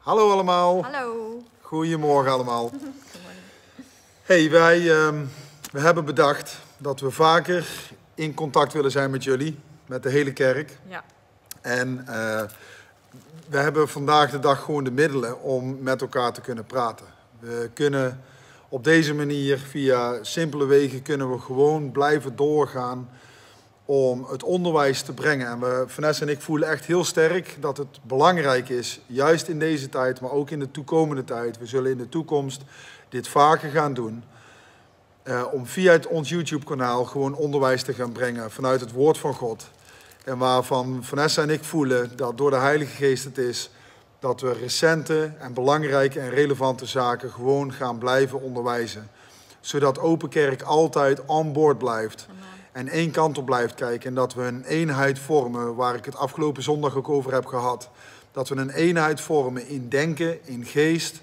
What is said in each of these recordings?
Hallo allemaal. Hallo. Goedemorgen allemaal. Hey, wij ehm, we hebben bedacht dat we vaker in contact willen zijn met jullie, met de hele kerk. Ja. En eh, we hebben vandaag de dag gewoon de middelen om met elkaar te kunnen praten. We kunnen op deze manier, via simpele wegen, kunnen we gewoon blijven doorgaan om het onderwijs te brengen. En we, Vanessa en ik voelen echt heel sterk dat het belangrijk is, juist in deze tijd, maar ook in de toekomende tijd. We zullen in de toekomst dit vaker gaan doen. eh, om via het, ons YouTube-kanaal gewoon onderwijs te gaan brengen vanuit het woord van God. En waarvan Vanessa en ik voelen dat door de Heilige Geest het is dat we recente en belangrijke en relevante zaken gewoon gaan blijven onderwijzen. Zodat Open Kerk altijd on board blijft en één kant op blijft kijken. En dat we een eenheid vormen, waar ik het afgelopen zondag ook over heb gehad. Dat we een eenheid vormen in denken, in geest,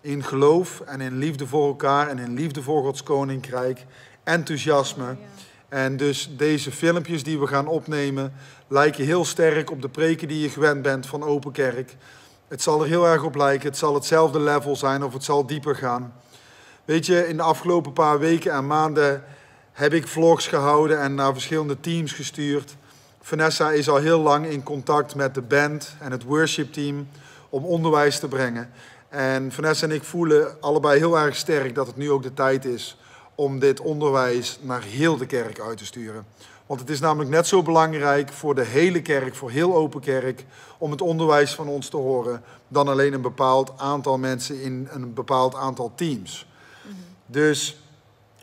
in geloof en in liefde voor elkaar en in liefde voor Gods koninkrijk. Enthousiasme. En dus deze filmpjes die we gaan opnemen lijken heel sterk op de preken die je gewend bent van Open Kerk. Het zal er heel erg op lijken. Het zal hetzelfde level zijn of het zal dieper gaan. Weet je, in de afgelopen paar weken en maanden heb ik vlogs gehouden en naar verschillende teams gestuurd. Vanessa is al heel lang in contact met de band en het worship team om onderwijs te brengen. En Vanessa en ik voelen allebei heel erg sterk dat het nu ook de tijd is om dit onderwijs naar heel de kerk uit te sturen. Want het is namelijk net zo belangrijk voor de hele kerk, voor heel open kerk, om het onderwijs van ons te horen, dan alleen een bepaald aantal mensen in een bepaald aantal teams. Dus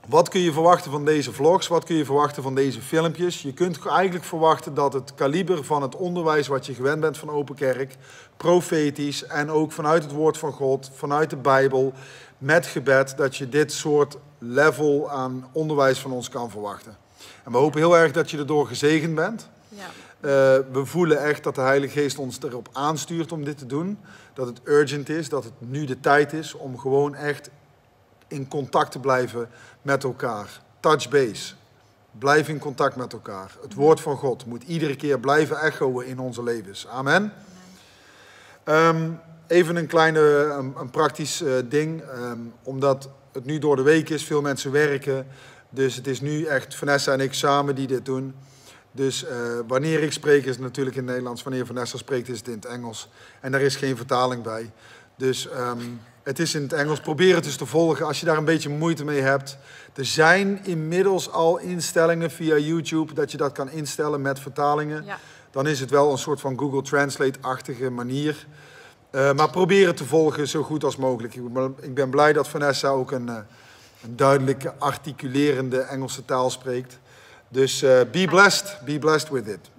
wat kun je verwachten van deze vlogs? Wat kun je verwachten van deze filmpjes? Je kunt eigenlijk verwachten dat het kaliber van het onderwijs wat je gewend bent van Open Kerk, profetisch en ook vanuit het woord van God, vanuit de Bijbel, met gebed, dat je dit soort level aan onderwijs van ons kan verwachten. En we hopen heel erg dat je erdoor gezegend bent. Ja. Eh, we voelen echt dat de Heilige Geest ons erop aanstuurt om dit te doen. Dat het urgent is, dat het nu de tijd is om gewoon echt in contact te blijven met elkaar. Touch base. Blijf in contact met elkaar. Het woord van God moet iedere keer blijven echoen in onze levens. Amen. Ehm, even een kleine, een, praktisch eh, ding. Ehm, omdat het nu door de week is, veel mensen werken. Dus het is nu echt Vanessa en ik samen die dit doen. Dus eh, wanneer ik spreek is het natuurlijk in het Nederlands. Wanneer Vanessa spreekt is het in het Engels. En daar is geen vertaling bij. Dus ehm, het is in het Engels. Probeer het dus te volgen als je daar een beetje moeite mee hebt. Er zijn inmiddels al instellingen via YouTube dat je dat kan instellen met vertalingen. Ja. Dan is het wel een soort van Google Translate-achtige manier. Eh, maar probeer het te volgen zo goed als mogelijk. Ik ben, ik ben blij dat Vanessa ook een, eh, een duidelijke, articulerende Engelse taal spreekt. Dus eh, be blessed, be blessed with it.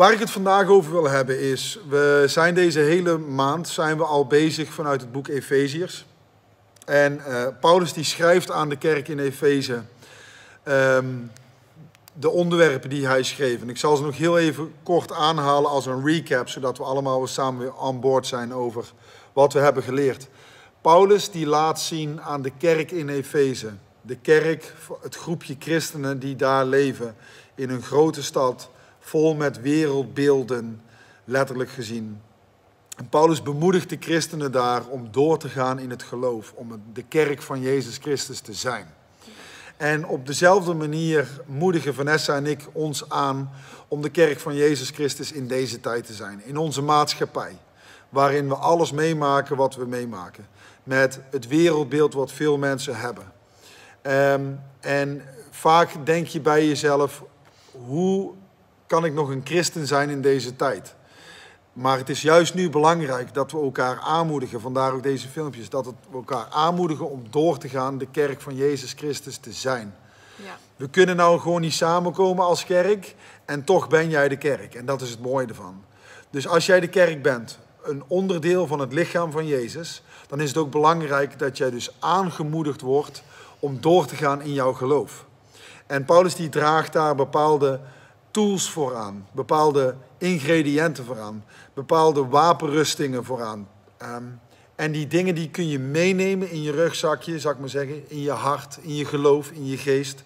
Waar ik het vandaag over wil hebben is, we zijn deze hele maand zijn we al bezig vanuit het boek Efeziërs. En eh, Paulus die schrijft aan de kerk in Efeze ehm, de onderwerpen die hij schreef. En ik zal ze nog heel even kort aanhalen als een recap, zodat we allemaal weer samen weer aan boord zijn over wat we hebben geleerd. Paulus die laat zien aan de kerk in Efeze, de kerk, het groepje christenen die daar leven in een grote stad, vol met wereldbeelden, letterlijk gezien. En Paulus bemoedigt de christenen daar om door te gaan in het geloof, om de kerk van Jezus Christus te zijn. En op dezelfde manier moedigen Vanessa en ik ons aan om de kerk van Jezus Christus in deze tijd te zijn, in onze maatschappij, waarin we alles meemaken wat we meemaken, met het wereldbeeld wat veel mensen hebben. Ehm, en vaak denk je bij jezelf, hoe kan ik nog een christen zijn in deze tijd? Maar het is juist nu belangrijk dat we elkaar aanmoedigen, vandaar ook deze filmpjes, dat we elkaar aanmoedigen om door te gaan de kerk van Jezus Christus te zijn. Ja. We kunnen nou gewoon niet samenkomen als kerk en toch ben jij de kerk. En dat is het mooie ervan. Dus als jij de kerk bent, een onderdeel van het lichaam van Jezus, dan is het ook belangrijk dat jij dus aangemoedigd wordt om door te gaan in jouw geloof. En Paulus die draagt daar bepaalde tools voor aan, bepaalde ingrediënten voor aan, bepaalde wapenrustingen voor aan. Ehm, en die dingen die kun je meenemen in je rugzakje, zou ik maar zeggen, in je hart, in je geloof, in je geest,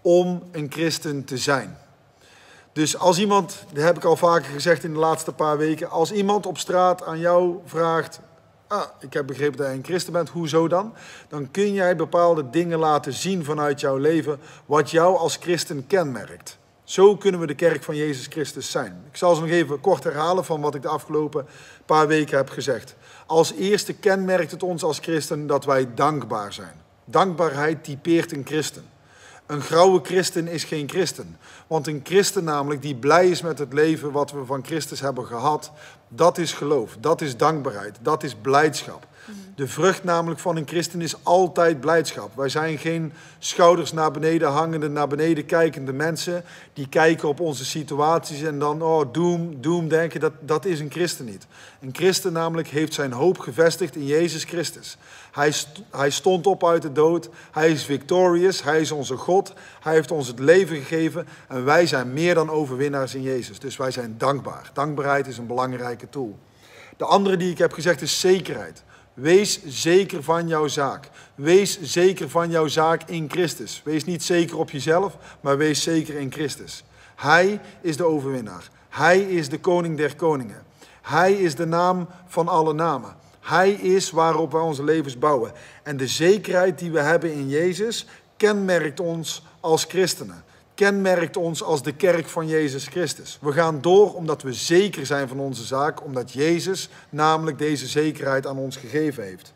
om een christen te zijn. Dus als iemand, dat heb ik al vaker gezegd in de laatste paar weken, als iemand op straat aan jou vraagt, ah, ik heb begrepen dat jij een christen bent, hoezo dan? Dan kun jij bepaalde dingen laten zien vanuit jouw leven wat jou als christen kenmerkt. Zo kunnen we de kerk van Jezus Christus zijn. Ik zal ze nog even kort herhalen van wat ik de afgelopen paar weken heb gezegd. Als eerste kenmerkt het ons als christen dat wij dankbaar zijn. Dankbaarheid typeert een christen. Een grauwe christen is geen christen. Want een christen namelijk die blij is met het leven wat we van Christus hebben gehad, dat is geloof, dat is dankbaarheid, dat is blijdschap. De vrucht namelijk van een christen is altijd blijdschap. Wij zijn geen schouders naar beneden hangende, naar beneden kijkende mensen die kijken op onze situaties en dan, oh, doem, doem denken. Dat, dat is een christen niet. Een christen namelijk heeft zijn hoop gevestigd in Jezus Christus. Hij, hij stond op uit de dood. Hij is victorious. Hij is onze God. Hij heeft ons het leven gegeven. En wij zijn meer dan overwinnaars in Jezus. Dus wij zijn dankbaar. Dankbaarheid is een belangrijke tool. De andere die ik heb gezegd is zekerheid. Wees zeker van jouw zaak. Wees zeker van jouw zaak in Christus. Wees niet zeker op jezelf, maar wees zeker in Christus. Hij is de overwinnaar. Hij is de koning der koningen. Hij is de naam van alle namen. Hij is waarop wij onze levens bouwen. En de zekerheid die we hebben in Jezus kenmerkt ons als christenen. Kenmerkt ons als de kerk van Jezus Christus. We gaan door omdat we zeker zijn van onze zaak, omdat Jezus namelijk deze zekerheid aan ons gegeven heeft.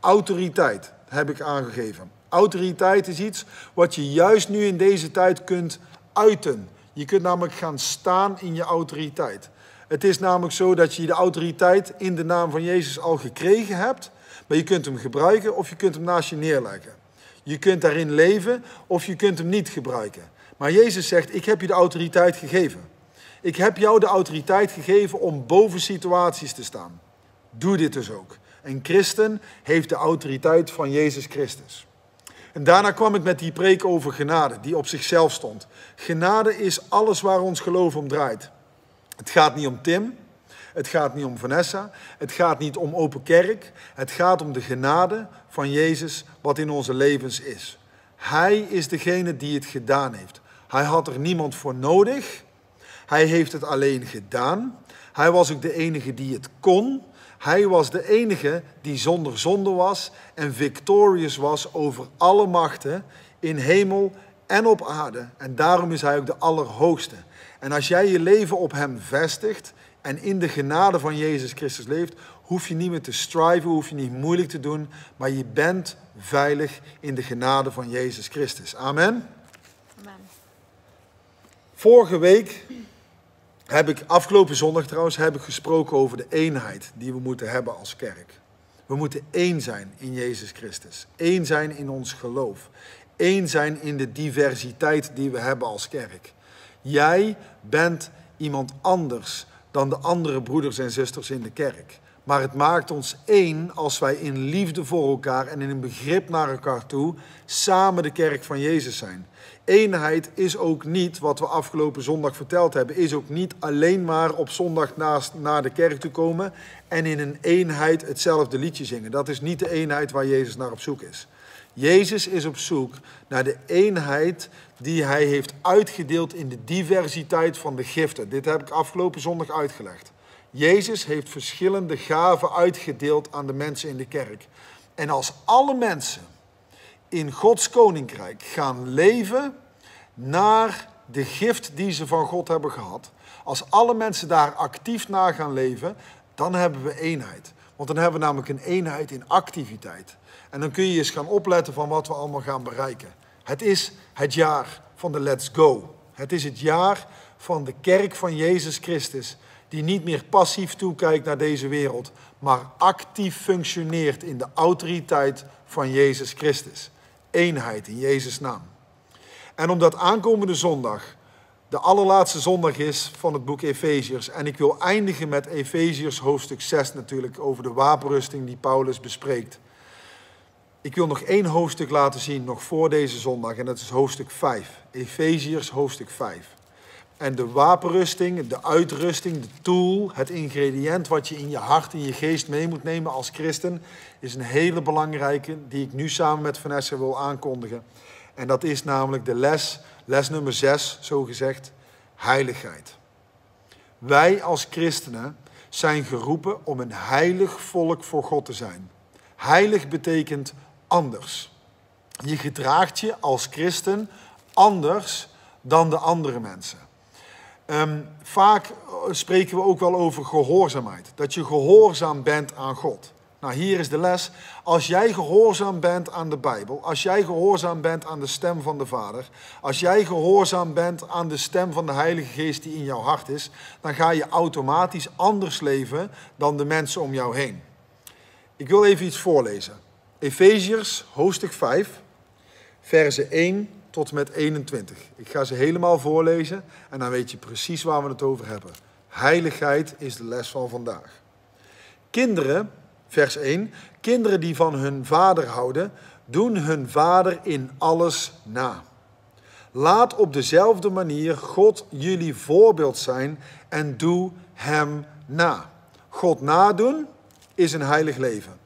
Autoriteit heb ik aangegeven. Autoriteit is iets wat je juist nu in deze tijd kunt uiten. Je kunt namelijk gaan staan in je autoriteit. Het is namelijk zo dat je de autoriteit in de naam van Jezus al gekregen hebt, maar je kunt hem gebruiken of je kunt hem naast je neerleggen. Je kunt daarin leven of je kunt hem niet gebruiken. Maar Jezus zegt, ik heb je de autoriteit gegeven. Ik heb jou de autoriteit gegeven om boven situaties te staan. Doe dit dus ook. Een christen heeft de autoriteit van Jezus Christus. En daarna kwam ik met die preek over genade, die op zichzelf stond. Genade is alles waar ons geloof om draait. Het gaat niet om Tim, het gaat niet om Vanessa, het gaat niet om open kerk. Het gaat om de genade van Jezus wat in onze levens is. Hij is degene die het gedaan heeft. Hij had er niemand voor nodig. Hij heeft het alleen gedaan. Hij was ook de enige die het kon. Hij was de enige die zonder zonde was en victorious was over alle machten in hemel en op aarde. En daarom is hij ook de Allerhoogste. En als jij je leven op Hem vestigt en in de genade van Jezus Christus leeft, hoef je niet meer te striven, hoef je niet moeilijk te doen, maar je bent veilig in de genade van Jezus Christus. Amen. Vorige week heb ik, afgelopen zondag trouwens, heb ik gesproken over de eenheid die we moeten hebben als kerk. We moeten één zijn in Jezus Christus. Eén zijn in ons geloof. Eén zijn in de diversiteit die we hebben als kerk. Jij bent iemand anders dan de andere broeders en zusters in de kerk. Maar het maakt ons één als wij in liefde voor elkaar en in een begrip naar elkaar toe samen de kerk van Jezus zijn. Eenheid is ook niet, wat we afgelopen zondag verteld hebben, is ook niet alleen maar op zondag naast, naar de kerk toe komen en in een eenheid hetzelfde liedje zingen. Dat is niet de eenheid waar Jezus naar op zoek is. Jezus is op zoek naar de eenheid die hij heeft uitgedeeld in de diversiteit van de giften. Dit heb ik afgelopen zondag uitgelegd. Jezus heeft verschillende gaven uitgedeeld aan de mensen in de kerk. En als alle mensen in Gods koninkrijk gaan leven naar de gift die ze van God hebben gehad, als alle mensen daar actief naar gaan leven, dan hebben we eenheid. Want dan hebben we namelijk een eenheid in activiteit. En dan kun je eens gaan opletten van wat we allemaal gaan bereiken. Het is het jaar van de Let's Go. Het is het jaar van de kerk van Jezus Christus, die niet meer passief toekijkt naar deze wereld, maar actief functioneert in de autoriteit van Jezus Christus. Eenheid in Jezus' naam. En omdat aankomende zondag de allerlaatste zondag is van het boek Efeziërs. En ik wil eindigen met Efeziërs hoofdstuk 6 natuurlijk over de wapenrusting die Paulus bespreekt. Ik wil nog één hoofdstuk laten zien, nog voor deze zondag, en dat is hoofdstuk 5. Efeziërs hoofdstuk 5. En de wapenrusting, de uitrusting, de tool, het ingrediënt wat je in je hart, in je geest mee moet nemen als christen, is een hele belangrijke die ik nu samen met Vanessa wil aankondigen. En dat is namelijk de les, les nummer 6, zo gezegd. heiligheid. Wij als christenen zijn geroepen om een heilig volk voor God te zijn. Heilig betekent anders. Je gedraagt je als christen anders dan de andere mensen. Um, vaak eh, spreken we ook wel over gehoorzaamheid. Dat je gehoorzaam bent aan God. Nou, hier is de les. Als jij gehoorzaam bent aan de Bijbel, als jij gehoorzaam bent aan de stem van de Vader, als jij gehoorzaam bent aan de stem van de Heilige Geest die in jouw hart is, dan ga je automatisch anders leven dan de mensen om jou heen. Ik wil even iets voorlezen. Efeziërs, hoofdstuk 5, versen 1 tot met 21. Ik ga ze helemaal voorlezen en dan weet je precies waar we het over hebben. Heiligheid is de les van vandaag. Kinderen, vers 1, kinderen die van hun vader houden, doen hun vader in alles na. Laat op dezelfde manier God jullie voorbeeld zijn en doe hem na. God nadoen is een heilig leven.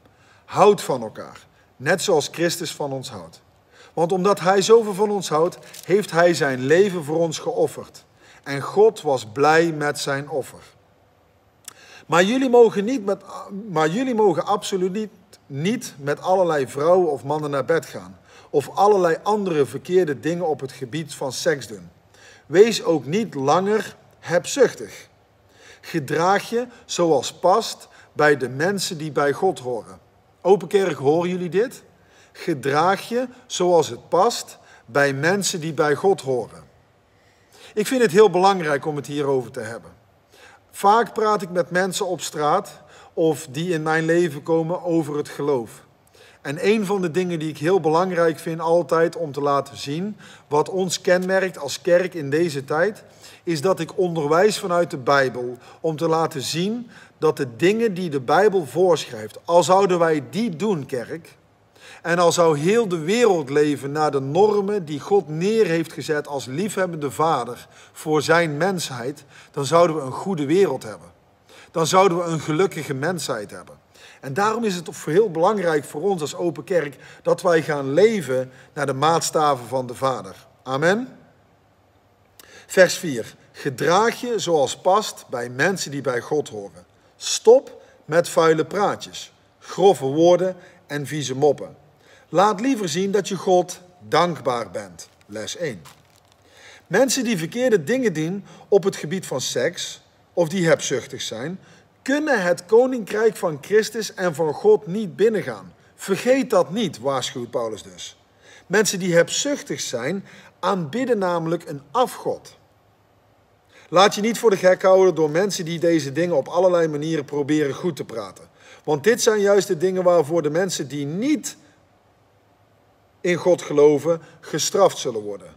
Houd van elkaar, net zoals Christus van ons houdt. Want omdat Hij zoveel van ons houdt, heeft Hij zijn leven voor ons geofferd. En God was blij met zijn offer. Maar jullie mogen, niet met, maar jullie mogen absoluut niet, niet met allerlei vrouwen of mannen naar bed gaan. Of allerlei andere verkeerde dingen op het gebied van seks doen. Wees ook niet langer hebzuchtig. Gedraag je zoals past bij de mensen die bij God horen. Open kerk, horen jullie dit? Gedraag je zoals het past bij mensen die bij God horen. Ik vind het heel belangrijk om het hierover te hebben. Vaak praat ik met mensen op straat of die in mijn leven komen over het geloof. En een van de dingen die ik heel belangrijk vind altijd om te laten zien, wat ons kenmerkt als kerk in deze tijd, is dat ik onderwijs vanuit de Bijbel om te laten zien dat de dingen die de Bijbel voorschrijft, al zouden wij die doen, kerk, en al zou heel de wereld leven naar de normen die God neer heeft gezet als liefhebbende vader voor zijn mensheid, dan zouden we een goede wereld hebben. Dan zouden we een gelukkige mensheid hebben. En daarom is het heel belangrijk voor ons als Open Kerk dat wij gaan leven naar de maatstaven van de Vader. Amen. Vers 4. Gedraag je zoals past bij mensen die bij God horen. Stop met vuile praatjes, grove woorden en vieze moppen. Laat liever zien dat je God dankbaar bent. Les 1. Mensen die verkeerde dingen doen op het gebied van seks of die hebzuchtig zijn, kunnen het koninkrijk van Christus en van God niet binnengaan. Vergeet dat niet, waarschuwt Paulus dus. Mensen die hebzuchtig zijn, aanbidden namelijk een afgod. Laat je niet voor de gek houden door mensen die deze dingen op allerlei manieren proberen goed te praten. Want dit zijn juist de dingen waarvoor de mensen die niet in God geloven gestraft zullen worden.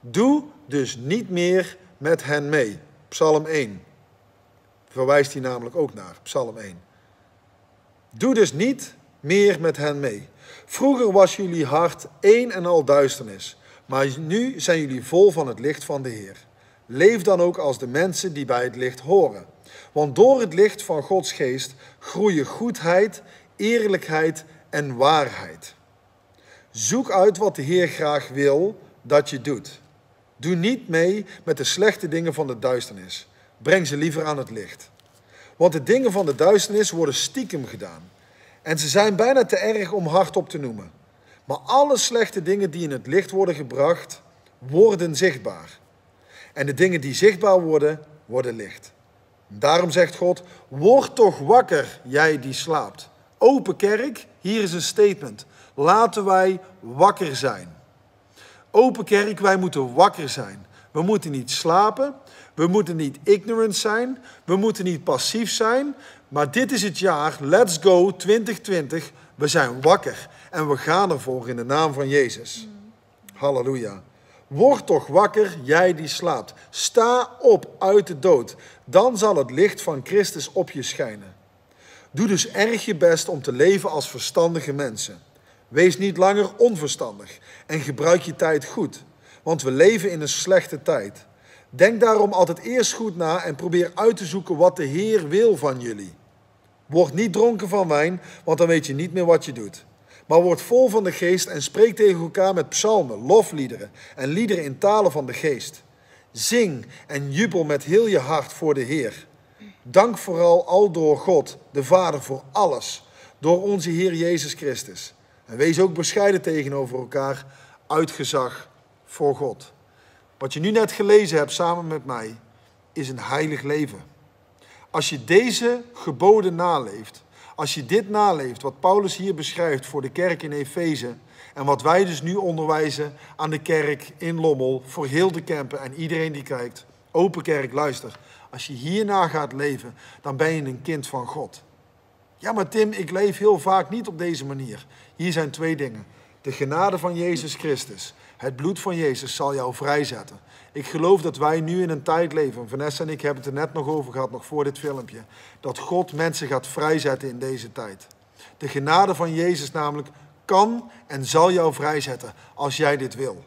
Doe dus niet meer met hen mee. Psalm 1. Verwijst hij namelijk ook naar, Psalm 1. Doe dus niet meer met hen mee. Vroeger was jullie hart één en al duisternis, maar nu zijn jullie vol van het licht van de Heer. Leef dan ook als de mensen die bij het licht horen. Want door het licht van Gods geest groeien goedheid, eerlijkheid en waarheid. Zoek uit wat de Heer graag wil dat je doet. Doe niet mee met de slechte dingen van de duisternis. Breng ze liever aan het licht. Want de dingen van de duisternis worden stiekem gedaan. En ze zijn bijna te erg om hardop te noemen. Maar alle slechte dingen die in het licht worden gebracht, worden zichtbaar. En de dingen die zichtbaar worden, worden licht. Daarom zegt God: Word toch wakker, jij die slaapt. Open kerk, hier is een statement. Laten wij wakker zijn. Open kerk, wij moeten wakker zijn. We moeten niet slapen. We moeten niet ignorant zijn. We moeten niet passief zijn. Maar dit is het jaar, let's go 2020. We zijn wakker en we gaan ervoor in de naam van Jezus. Halleluja. Word toch wakker, jij die slaapt. Sta op uit de dood. Dan zal het licht van Christus op je schijnen. Doe dus erg je best om te leven als verstandige mensen. Wees niet langer onverstandig en gebruik je tijd goed, want we leven in een slechte tijd. Denk daarom altijd eerst goed na en probeer uit te zoeken wat de Heer wil van jullie. Word niet dronken van wijn, want dan weet je niet meer wat je doet. Maar word vol van de geest en spreek tegen elkaar met psalmen, lofliederen en liederen in talen van de geest. Zing en jubel met heel je hart voor de Heer. Dank vooral al door God, de Vader, voor alles. Door onze Heer Jezus Christus. En wees ook bescheiden tegenover elkaar, uitgezag voor God. Wat je nu net gelezen hebt samen met mij, is een heilig leven. Als je deze geboden naleeft, als je dit naleeft, wat Paulus hier beschrijft voor de kerk in Efeze, en wat wij dus nu onderwijzen aan de kerk in Lommel, voor heel de Kempen en iedereen die kijkt, open kerk, luister. Als je hierna gaat leven, dan ben je een kind van God. Ja, maar Tim, ik leef heel vaak niet op deze manier. Hier zijn twee dingen. De genade van Jezus Christus. Het bloed van Jezus zal jou vrijzetten. Ik geloof dat wij nu in een tijd leven, Vanessa en ik hebben het er net nog over gehad, nog voor dit filmpje, dat God mensen gaat vrijzetten in deze tijd. De genade van Jezus namelijk kan en zal jou vrijzetten als jij dit wil.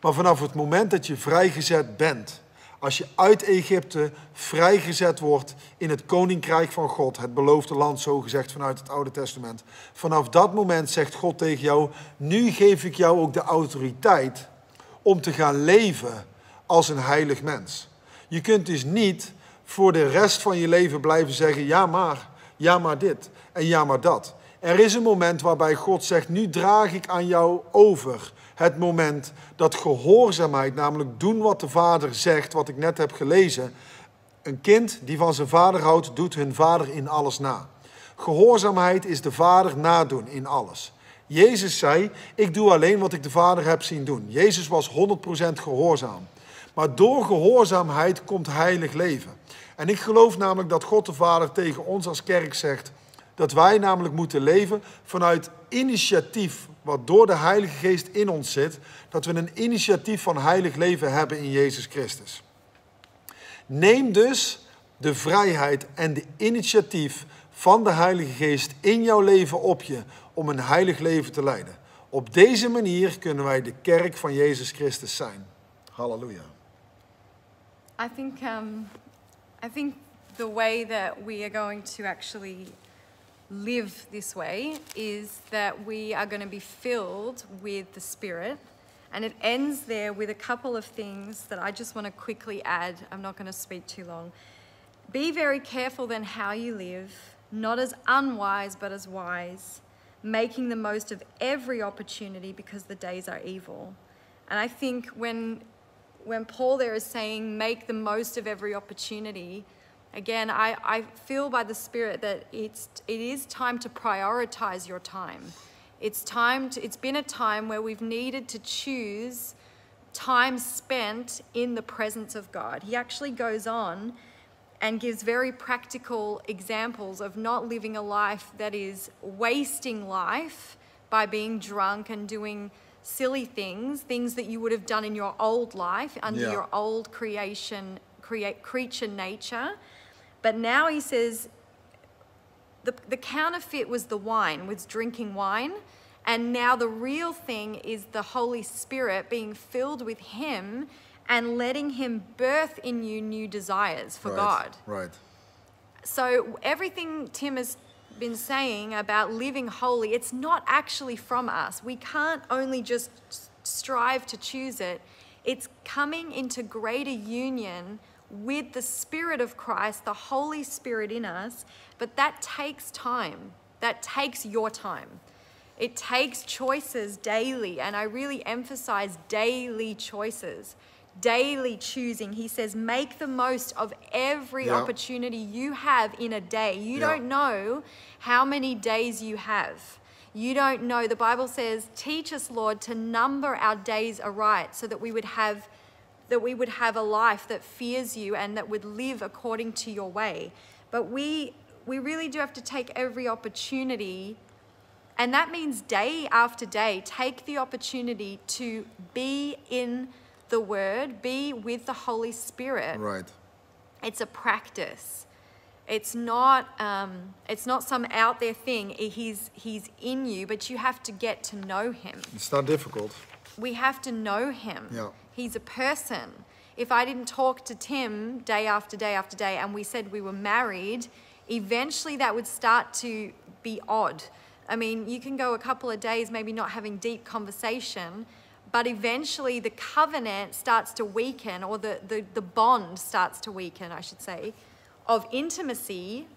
Maar vanaf het moment dat je vrijgezet bent, als je uit Egypte vrijgezet wordt in het koninkrijk van God, het beloofde land, zo gezegd vanuit het Oude Testament. Vanaf dat moment zegt God tegen jou: Nu geef ik jou ook de autoriteit om te gaan leven als een heilig mens. Je kunt dus niet voor de rest van je leven blijven zeggen: Ja, maar, ja, maar dit en ja, maar dat. Er is een moment waarbij God zegt: Nu draag ik aan jou over het moment dat gehoorzaamheid, namelijk doen wat de vader zegt, wat ik net heb gelezen. Een kind die van zijn vader houdt, doet hun vader in alles na. Gehoorzaamheid is de vader nadoen in alles. Jezus zei: Ik doe alleen wat ik de vader heb zien doen. Jezus was 100% gehoorzaam. Maar door gehoorzaamheid komt heilig leven. En ik geloof namelijk dat God de Vader tegen ons als kerk zegt dat wij namelijk moeten leven vanuit initiatief wat door de Heilige Geest in ons zit, dat we een initiatief van heilig leven hebben in Jezus Christus. Neem dus de vrijheid en de initiatief van de Heilige Geest in jouw leven op je om een heilig leven te leiden. Op deze manier kunnen wij de kerk van Jezus Christus zijn. Halleluja. I think um, I think the way that we are going to actually live this way is that we are going to be filled with the Spirit. And it ends there with a couple of things that I just want to quickly add. I'm not going to speak too long. Be very careful then how you live, not as unwise, but as wise, making the most of every opportunity because the days are evil. And I think when, when Paul there is saying, make the most of every opportunity, Again, I, I feel by the Spirit that it's, it is time to prioritize your time. It's time to, it's been a time where we've needed to choose time spent in the presence of God. He actually goes on and gives very practical examples of not living a life that is wasting life by being drunk and doing silly things, things that you would have done in your old life under Yeah. your old creation, create creature nature. But now he says the, the counterfeit was the wine, was drinking wine. And now the real thing is the Holy Spirit being filled with Him and letting Him birth in you new desires for right. God. Right. So everything Tim has been saying about living holy, it's not actually from us. We can't only just strive to choose it. It's coming into greater union with the Spirit of Christ, the Holy Spirit in us, but that takes time. That takes your time. It takes choices daily, and I really emphasize daily choices, daily choosing. He says, make the most of every Yeah. opportunity you have in a day. You Yeah. don't know how many days you have. You don't know. The Bible says, teach us, Lord, to number our days aright so that we would have that we would have a life that fears you and that would live according to your way. But we we really do have to take every opportunity and that means day after day take the opportunity to be in the word, be with the Holy Spirit. Right. It's a practice. It's not um, it's not some out there thing. He's he's in you, but you have to get to know him. It's not difficult. We have to know him. Yeah. He's a person. If I didn't talk to Tim day after day after day and we said we were married, eventually that would start to be odd. I mean, you can go a couple of days maybe not having deep conversation, but eventually the covenant starts to weaken, or the, the, the bond starts to weaken, I should say, of intimacy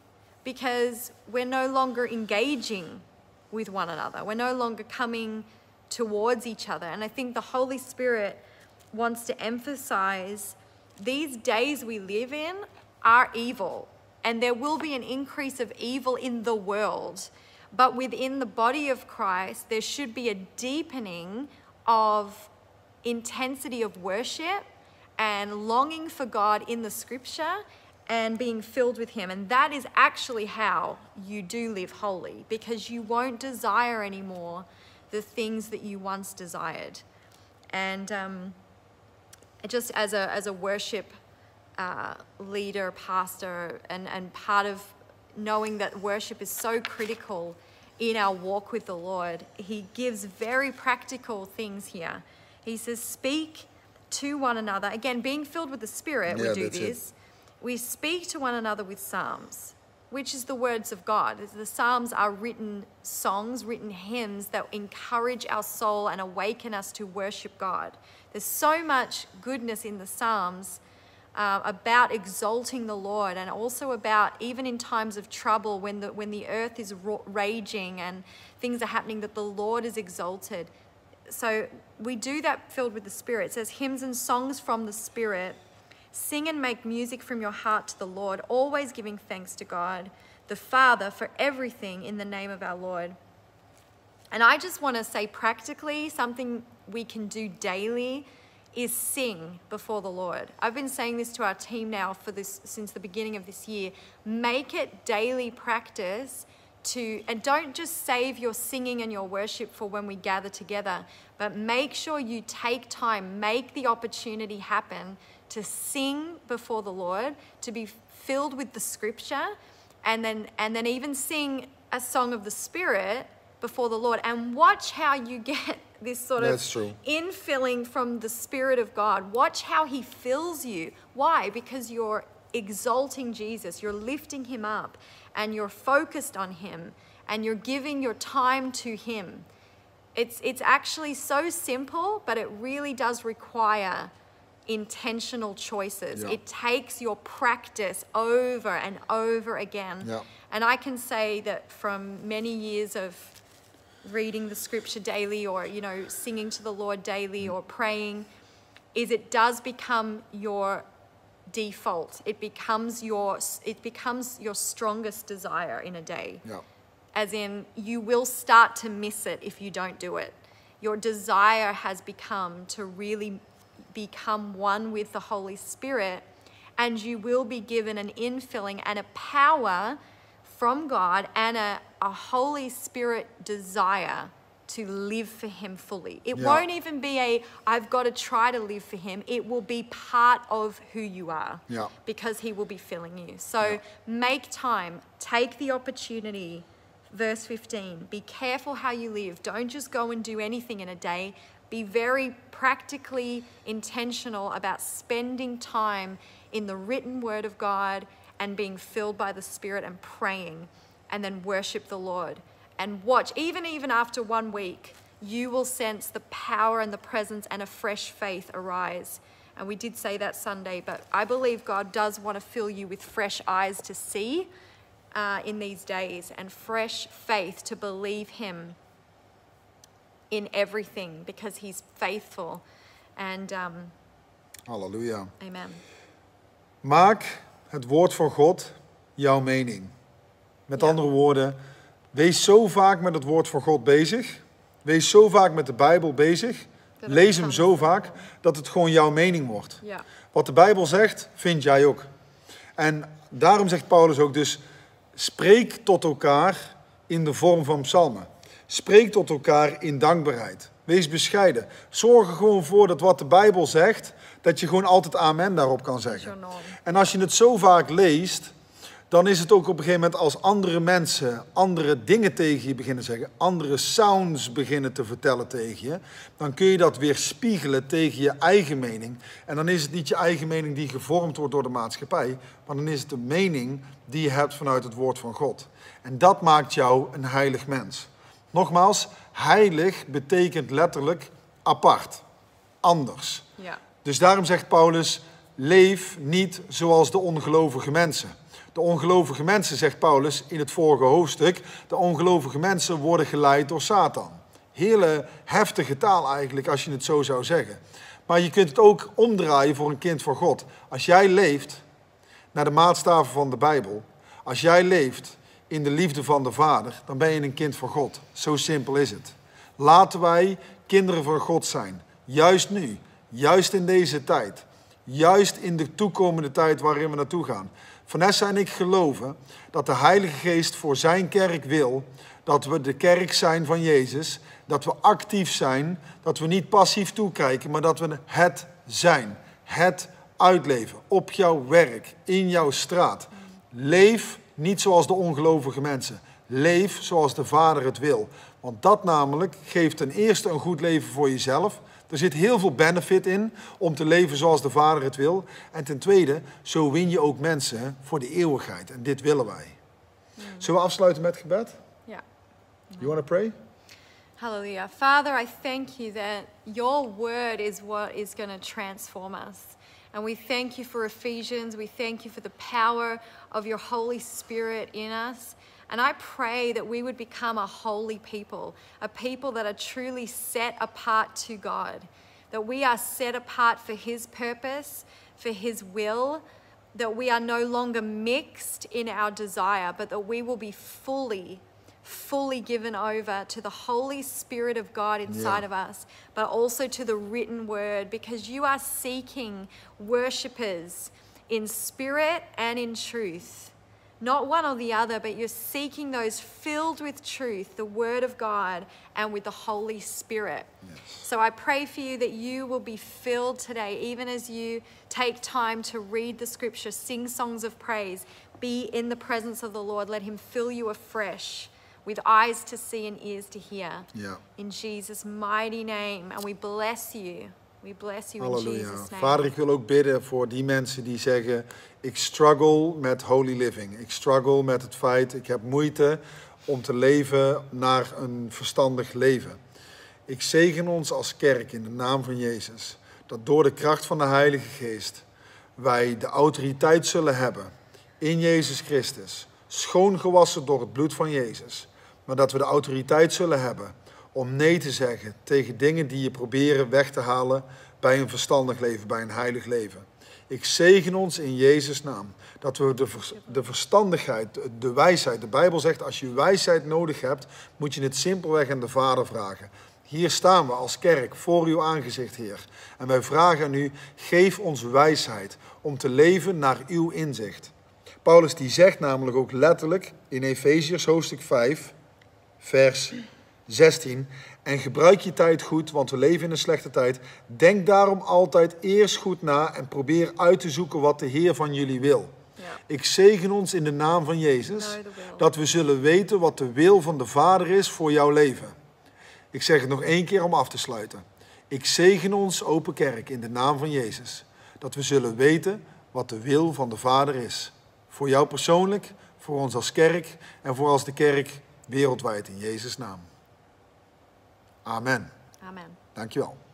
because we're no longer engaging with one another. We're no longer coming towards each other. And I think the Holy Spirit wants to emphasize these days we live in are evil, and there will be an increase of evil in the world. But within the body of Christ, there should be a deepening of intensity of worship and longing for God in the scripture and being filled with Him. And that is actually how you do live holy because you won't desire anymore the things that you once desired. And um, just as a, as a worship uh, leader, pastor, and, and part of knowing that worship is so critical in our walk with the Lord, he gives very practical things here. He says, Speak to one another. Again, being filled with the Spirit, Yeah, we do that's it. this. We speak to one another with psalms, which is the words of God. The psalms are written songs, written hymns that encourage our soul and awaken us to worship God. There's so much goodness in the psalms uh, about exalting the Lord and also about even in times of trouble when the, when the earth is raging and things are happening that the Lord is exalted. So we do that filled with the Spirit. It says hymns and songs from the Spirit. Sing and make music from your heart to the Lord, always giving thanks to God, the Father, for everything in the name of our Lord. And I just want to say practically something we can do daily is sing before the Lord. I've been saying this to our team now for this since the beginning of this year. Make it daily practice to and don't just save your singing and your worship for when we gather together, but make sure you take time, make the opportunity happen to sing before the Lord, to be filled with the scripture and then and then even sing a song of the spirit before the Lord and watch how you get this sort of infilling from the Spirit of God. Watch how He fills you. Why? Because you're exalting Jesus, you're lifting Him up, and you're focused on Him, and you're giving your time to Him. It's, it's actually so simple, but it really does require intentional choices. Yeah. It takes your practice over and over again. Yeah. And I can say that from many years of reading the scripture daily or you know singing to the lord daily or praying is it does become your default. It becomes your it becomes your strongest desire in a day. Ja. as in you will start to miss it if you don't do it. Your desire has become to really become one with the holy spirit and you will be given an infilling and a power from god and a, a holy spirit desire to live for him fully it Yeah. won't even be a i've got to try to live for him it will be part of who you are Yeah. because he will be filling you. So Yeah. make time, take the opportunity. Verse 15 Be careful how you live. Don't just go and do anything in a day. Be very practically intentional about spending time in the written word of God and being filled by the Spirit and praying and then worship the Lord. And watch, even even after one week, you will sense the power and the presence and a fresh faith arise. And we did say that Sunday, but I believe God does want to fill you with fresh eyes to see uh, in these days and fresh faith to believe Him in everything because He's faithful. And um, Halleluja. amen. Maak het woord van God jouw mening. Met Ja. andere woorden, wees zo vaak met het woord van God bezig. Wees zo vaak met de Bijbel bezig. Lees hem zo vaak dat het gewoon jouw mening wordt. Ja. Wat de Bijbel zegt, vind jij ook. En daarom zegt Paulus ook dus, spreek tot elkaar in de vorm van psalmen. Spreek tot elkaar in dankbaarheid. Wees bescheiden. Zorg er gewoon voor dat wat de Bijbel zegt, dat je gewoon altijd amen daarop kan zeggen. En als je het zo vaak leest, dan is het ook op een gegeven moment als andere mensen andere dingen tegen je beginnen te zeggen, andere sounds beginnen te vertellen tegen je, dan kun je dat weer spiegelen tegen je eigen mening. En dan is het niet je eigen mening die gevormd wordt door de maatschappij, maar dan is het de mening die je hebt vanuit het woord van God. En dat maakt jou een heilig mens. Nogmaals, heilig betekent letterlijk apart. anders. Yeah. Dus daarom zegt Paulus, leef niet zoals de ongelovige mensen. De ongelovige mensen, zegt Paulus in het vorige hoofdstuk, de ongelovige mensen worden geleid door Satan. Hele heftige taal eigenlijk, als je het zo zou zeggen. Maar je kunt het ook omdraaien voor een kind van God. Als jij leeft naar de maatstaven van de Bijbel, als jij leeft in de liefde van de Vader, dan ben je een kind van God. Zo simpel is het. Laten wij kinderen van God zijn. Juist nu, juist in deze tijd, juist in de toekomende tijd waarin we naartoe gaan. Vanessa en ik geloven dat de Heilige Geest voor zijn kerk wil dat we de kerk zijn van Jezus, dat we actief zijn, dat we niet passief toekijken, maar dat we het zijn, het uitleven op jouw werk, in jouw straat. Leef niet zoals de ongelovige mensen. Leef zoals de Vader het wil. Want dat namelijk geeft ten eerste een goed leven voor jezelf. Er zit heel veel benefit in om te leven zoals de Vader het wil. En ten tweede, zo win je ook mensen voor de eeuwigheid. En dit willen wij. Zullen we afsluiten met gebed? Yeah. You want to pray? Hallelujah. Father, I thank you that your word is what is going to transform us. And we thank you for Ephesians. We thank you for the power of your Holy Spirit in us. And I pray that we would become a holy people, a people that are truly set apart to God, that we are set apart for His purpose, for His will, that we are no longer mixed in our desire, but that we will be fully, fully given over to the Holy Spirit of God inside Yeah. of us, but also to the written word, because you are seeking worshippers in spirit and in truth. Not one or the other, but you're seeking those filled with truth, the Word of God, and with the Holy Spirit. So I pray for you that you will be filled today, even as you take time to read the scripture, sing songs of praise, be in the presence of the Lord. Let Him fill you afresh with eyes to see and ears to hear. Ja. In Jesus' mighty name. And we bless you. We bless you in. Jesus' name. Vader, ik wil ook bidden voor die mensen die zeggen: Ik struggle met holy living. Ik struggle met het feit, ik heb moeite om te leven naar een verstandig leven. Ik zegen ons als kerk in de naam van Jezus. Dat door de kracht van de Heilige Geest wij de autoriteit zullen hebben in Jezus Christus. Schoongewassen door het bloed van Jezus. Maar dat we de autoriteit zullen hebben om nee te zeggen tegen dingen die je proberen weg te halen bij een verstandig leven, bij een heilig leven. Ik zegen ons in Jezus' naam dat we de, de verstandigheid, de- de wijsheid, de Bijbel zegt als je wijsheid nodig hebt, moet je het simpelweg aan de Vader vragen. Hier staan we als kerk voor uw aangezicht, Heer. En wij vragen aan u, geef ons wijsheid om te leven naar uw inzicht. Paulus die zegt namelijk ook letterlijk in Efeziërs hoofdstuk 5, vers 16. En gebruik je tijd goed, want we leven in een slechte tijd. Denk daarom altijd eerst goed na en probeer uit te zoeken wat de Heer van jullie wil. Ja. Ik zegen ons in de naam van Jezus will. dat we zullen weten wat de wil van de Vader is voor jouw leven. Ik zeg het nog één keer om af te sluiten. Ik zegen ons, open kerk, in de naam van Jezus. Dat we zullen weten wat de wil van de Vader is. Voor jou persoonlijk, voor ons als kerk en voor als de kerk wereldwijd in Jezus' naam. Amen. Amen. Dankjewel.